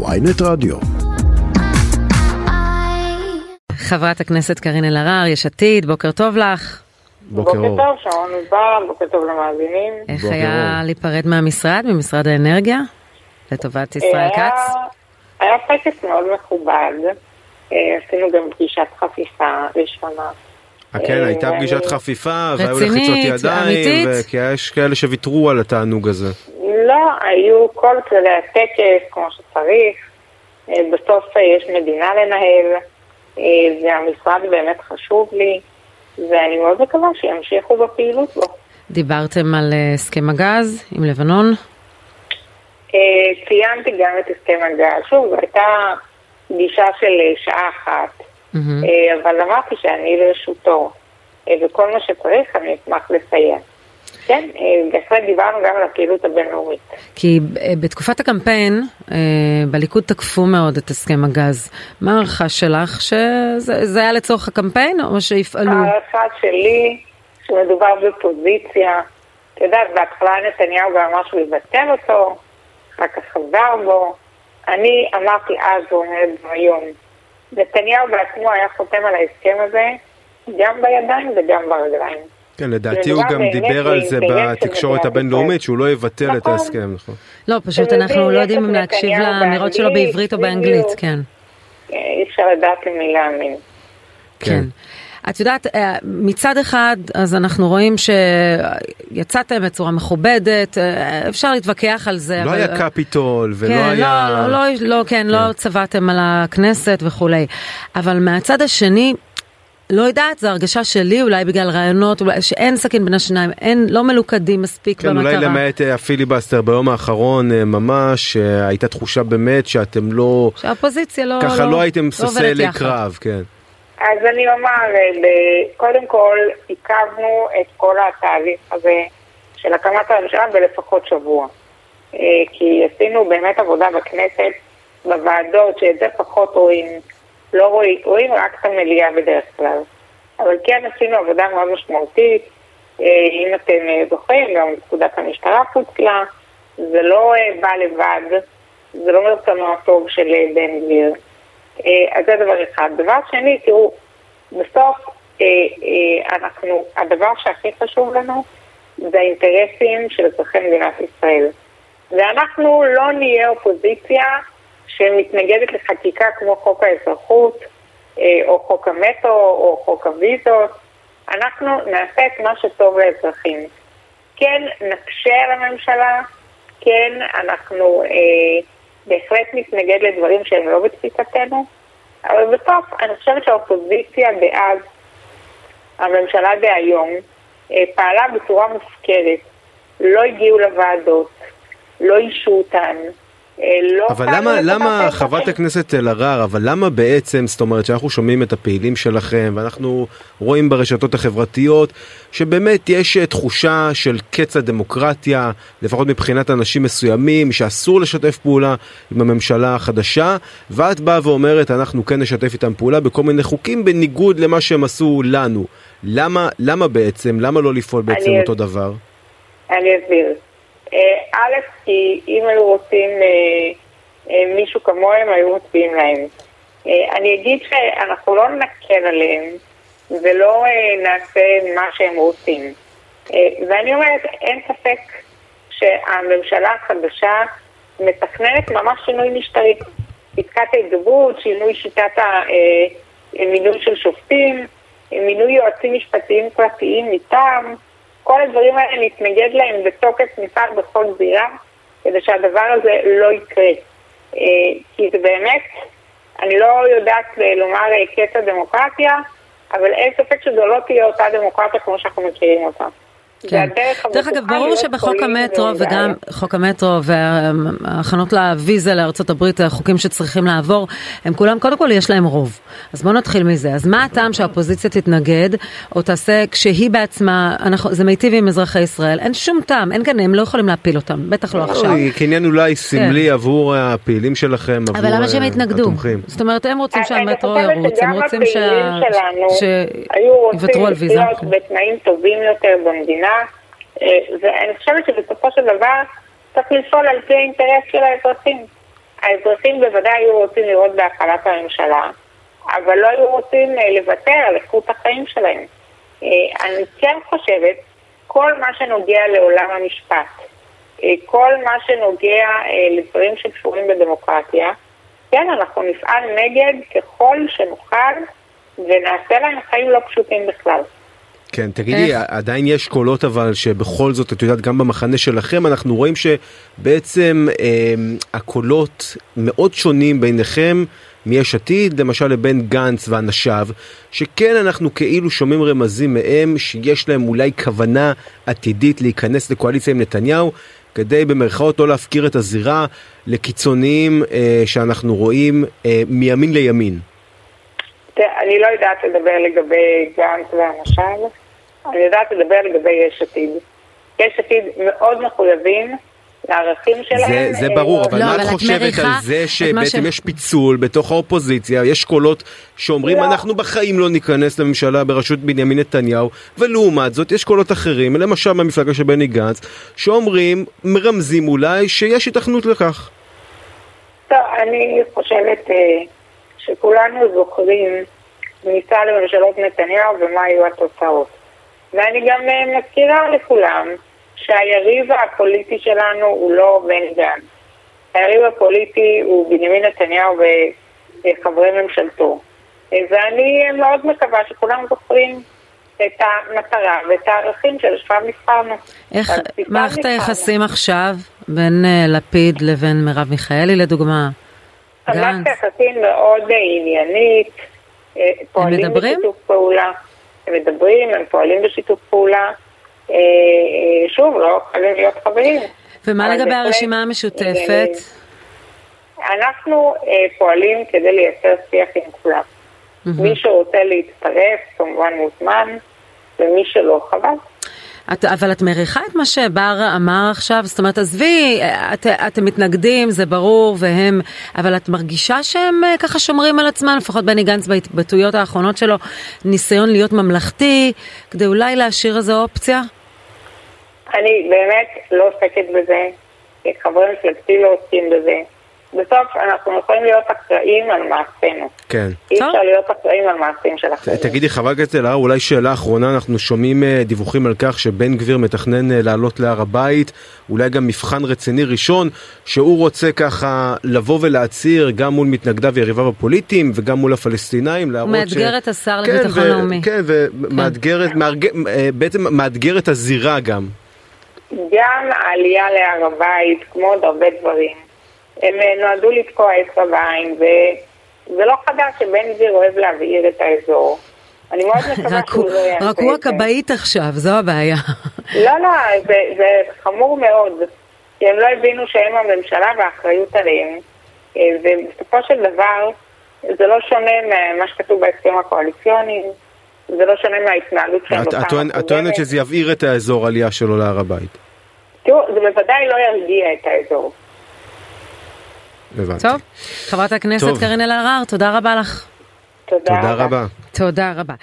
ויינט רדיו. חברת הכנסת קארין אלהרר, יש עתיד, בוקר טוב לך. בוקר טוב, שרון מזל, בוקר טוב למאזינים. איך היה להיפרד מהמשרד, ממשרד האנרגיה, לטובת ישראל כץ? היה טקס מאוד מכובד. אה, עשינו גם פגישת חפיפה ראשונה. אה, כן, הייתה ואני- פגישת חפיפה, והיו רצינית, לחיצות ידיים, אמיתית? וכי יש כאלה שוויתרו על התענוג הזה. לא, היו כל כללי הטקס כמו שצריך. אה, בסוף אה, יש מדינה לנהל, אה, והמשרד באמת חשוב לי, ואני מאוד מקווה שימשיכו בפעילות בו. דיברתם על אה, הסכם הגז עם לבנון? אה, ציינתי גם את הסכם הגז. שוב, זו הייתה פגישה של אה, שעה אחת. מהמם. אה, אבל אמרתי שאני לרשותו, אה, וכל מה שצריך אני אשמח לסייע. כן, אה, בהחלט דיברנו גם על הפעילות הבינלאומית. כי בתקופת הקמפיין, בליכוד תקפו מאוד את הסכם הגז. מה ההערכה שלך? שזה זה היה לצורך הקמפיין, או שיפעלו? ההערכה שלי, שמדובר בפוזיציה, את יודעת, בהתחלה נתניהו גם אמר שהוא יבטל אותו, אחר כך חזר בו. אני אמרתי אז ואומרת היום, נתניהו בעצמו היה חותם על ההסכם הזה, גם בידיים וגם ברגליים. כן, לדעתי הוא גם דיבר על זה בתקשורת הבינלאומית. שהוא לא יבטל את נכון. ההסכם, נכון. לא, פשוט אנחנו לא יודעים אם להקשיב לאמירות שלו בעברית או באנגלית. כן. אה, אי אפשר לדעת למי להאמין. כן. את יודעת, אה, מצד אחד, אז אנחנו רואים שיצאתם בצורה מכובדת, אה, אפשר להתווכח על זה. לא אבל- היה קפיטול, ולא כן, היה... לא, לא, לא, לא, כן, לא צבעתם על הכנסת וכולי. אבל מהצד השני, לא יודעת, זו הרגשה שלי, אולי בגלל רעיונות, אולי שאין סכין בין השיניים, אין, לא מלוכדים מספיק כן, במטרה. אולי למעט אה, הפיליבסטר ביום האחרון ממש, הייתה תחושה באמת שאתם לא... שהאופוזיציה לא... ככה לא הייתם עובדת ספסלי יחד. קרב, כן. אז אני אומר, אה, קודם כל, עיכבנו את כל התהליך הזה של הקמת הממשלה בלפחות שבוע. אה, כי עשינו באמת עבודה בכנסת, בוועדות, שאת זה פחות רואים, לא רואים, רואים רק את המליאה בדרך כלל. אבל כן עשינו עבודה מאוד משמעותית. אה, אם אתם זוכרים, גם פקודת המשטרה פוצלה, זה לא בא לבד, זה לא מרצונו הטוב של בן גביר. אז זה דבר אחד. דבר שני, תראו, בסוף אה, אה, אנחנו, הדבר שהכי חשוב לנו זה האינטרסים של אזרחי מדינת ישראל. ואנחנו לא נהיה אופוזיציה שמתנגדת לחקיקה כמו חוק האזרחות, אה, או חוק המטרו, או חוק הוויזות. אנחנו נעשה את מה שטוב לאזרחים. כן, נקשה על הממשלה, כן, אנחנו אה, בהחלט נתנגד לדברים שהם לא בתפיסתנו, אבל בסוף אני חושבת שהאופוזיציה דאז, הממשלה דהיום, אה, פעלה בצורה מופקרת. לא הגיעו לוועדות, לא אישו אותן, לא... אבל למה, למה. חברת הכנסת אלהרר, אבל למה בעצם, זאת אומרת שאנחנו שומעים את הפעילים שלכם ואנחנו רואים ברשתות החברתיות שבאמת יש אה, תחושה של קץ הדמוקרטיה, לפחות מבחינת אנשים מסוימים, שאסור לשתף פעולה עם הממשלה החדשה, ואת באה ואומרת אנחנו כן נשתף איתם פעולה בכל מיני חוקים בניגוד למה שהם עשו לנו. למה, למה בעצם, למה לא לפעול בעצם אני- אותו דבר? אני אסביר. אה, א', כי אם היו רוצים אה, אה, מישהו כמוהם, היו מצביעים להם. אה, אני אגיד שאנחנו לא נקל עליהם ולא אה, נעשה מה שהם רוצים. אה, ואני אומרת, אין ספק שהממשלה החדשה מתכננת ממש שינוי משטרי. פסקת ההתגברות, שינוי שיטת המינוי של שופטים, מינוי יועצים משפטיים פרטיים מטעם, כל הדברים האלה נתנגד להם בתוקף נפעל בכל זירה, כדי שהדבר הזה לא יקרה. אה, כי זה באמת, אני לא יודעת אה, לומר אה, קץ הדמוקרטיה, אבל אין ספק שזו לא תהיה אותה דמוקרטיה כמו שאנחנו מכירים אותה. כן. דרך אגב, ברור שבחוק המטרו. וגם חוק המטרו וההכנות לוויזה לארצות הברית, החוקים שצריכים לעבור, הם כולם, קודם כל יש להם רוב. אז בואו נתחיל מזה. אז מה הטעם שהאופוזיציה תתנגד, או תעשה כשהיא בעצמה, אנחנו, זה מיטיב עם אזרחי ישראל, אין שום טעם, אין כאן, הם לא יכולים להפיל אותם, בטח לא עכשיו. כעניין אולי סמלי עבור הפעילים שלכם, עבור אבל למה שהם אה, יתנגדו? זאת אומרת, הם רוצים אני שהמטרו חושבת ירוץ, הם שגם רוצים שה- הפעילים שלנו ש- היו רוצים שיוותרו על ויזה. לחיות בתנאים טובים יותר במדינה, ואני חושבת שבסופו של דבר צריך לפעול על פי האינטרס של האזרחים. האזרחים בוודאי היו רוצים לראות בהחלת הממשלה, אבל לא היו רוצים אה, לוותר על איכות החיים שלהם. אה, אני כן חושבת, כל מה שנוגע לעולם המשפט, אה, כל מה שנוגע לדברים שקשורים בדמוקרטיה, כן, אנחנו נפעל נגד ככל שנוכל ונעשה להם חיים לא פשוטים בכלל. כן, תגידי, איך? עדיין יש קולות אבל שבכל זאת, את יודעת, גם במחנה שלכם אנחנו רואים שבעצם אה, הקולות מאוד שונים ביניכם מיש עתיד, למשל לבין גנץ ואנשיו, שכן אנחנו כאילו שומעים רמזים מהם שיש להם אולי כוונה עתידית להיכנס לקואליציה עם נתניהו, כדי במרכאות לא להפקיר את הזירה לקיצוניים אה, שאנחנו רואים אה, מימין לימין. אני לא יודעת לדבר לגבי גנץ ואנשיו. אני יודעת לדבר לגבי יש עתיד. יש עתיד מאוד מחויבים לערכים שלהם. זה, זה אה, ברור, אבל לא, מה את חושבת על זה שבעצם ש... יש פיצול בתוך האופוזיציה, יש קולות שאומרים לא. אנחנו בחיים לא ניכנס לממשלה בראשות בנימין נתניהו, ולעומת זאת יש קולות אחרים, למשל מהמפלגה של בני גנץ, שאומרים, מרמזים אולי, שיש התכנות לכך. טוב, אני חושבת uh, שכולנו זוכרים כניסה לממשלות נתניהו ומה היו התוצאות. ואני גם אה, מזכירה לכולם שהיריב הפוליטי שלנו הוא לא בן גן. היריב הפוליטי הוא בנימין נתניהו וחברי ממשלתו. אה, ואני מאוד מקווה שכולם זוכרים את המטרה ואת הערכים שלשמם נבחרנו. איך מערכת היחסים עכשיו בין לפיד לבין מרב מיכאלי לדוגמה? מערכת היחסים מאוד עניינית, פועלים בשיתוף פעולה. הם מדברים, הם פועלים בשיתוף פעולה. אה, אה, שוב, לא חייבים להיות חברים. ומה לגבי הרשימה המשותפת? אנחנו אה, פועלים כדי לייצר שיח עם כולם. מי שרוצה להצטרף, כמובן מוזמן, ומי שלא, חבל. את, אבל את מריחה את מה שבר אמר עכשיו? זאת אומרת, עזבי, את, אתם מתנגדים, זה ברור, והם... אבל את מרגישה שהם אה, ככה שומרים על עצמם, לפחות בני גנץ בהתבטאויות האחרונות שלו, ניסיון להיות ממלכתי, כדי אולי להשאיר איזו אופציה? אני באמת לא עוסקת בזה, חברי מפלגתי לא עוסקים בזה. בסוף אנחנו יכולים להיות אחראים על מעשינו. כן. אי אפשר להיות אחראים על מעשים של אחרים. תגידי חברת הכנסת אלהר, אולי שאלה אחרונה, אנחנו שומעים אה, דיווחים על כך שבן גביר מתכנן אה, לעלות להר הבית, אולי גם מבחן רציני ראשון, שהוא רוצה ככה לבוא ולהצהיר גם מול מתנגדיו ויריביו הפוליטיים וגם מול הפלסטינאים, להראות ש... מאתגר את השר כן, לביטחון לאומי. כן, ומאתגר כן. אה, בעצם מאתגר את הזירה גם. גם העלייה להר הבית, כמו עוד הרבה דברים. הם אה, נועדו לתקוע אצבע בעין, וזה לא חדש שבן גביר אוהב להבעיר את האזור. אני מאוד מקווה שהוא לא יעשה את זה. רק הוא הכבאית עכשיו, זו הבעיה. לא, לא, זה, זה חמור מאוד, כי הם לא הבינו שהם הממשלה והאחריות עליהם, אה, ובסופו של דבר זה לא שונה ממה שכתוב בהסכם הקואליציוני, זה לא שונה מההתנהלות שלהם. את טוענת שזה יבעיר את האזור עלייה שלו להר הבית. תראו, זה בוודאי לא ירגיע את האזור. הבנתי. טוב, חברת הכנסת קארין אלהרר, תודה רבה לך. תודה, תודה רבה. תודה רבה.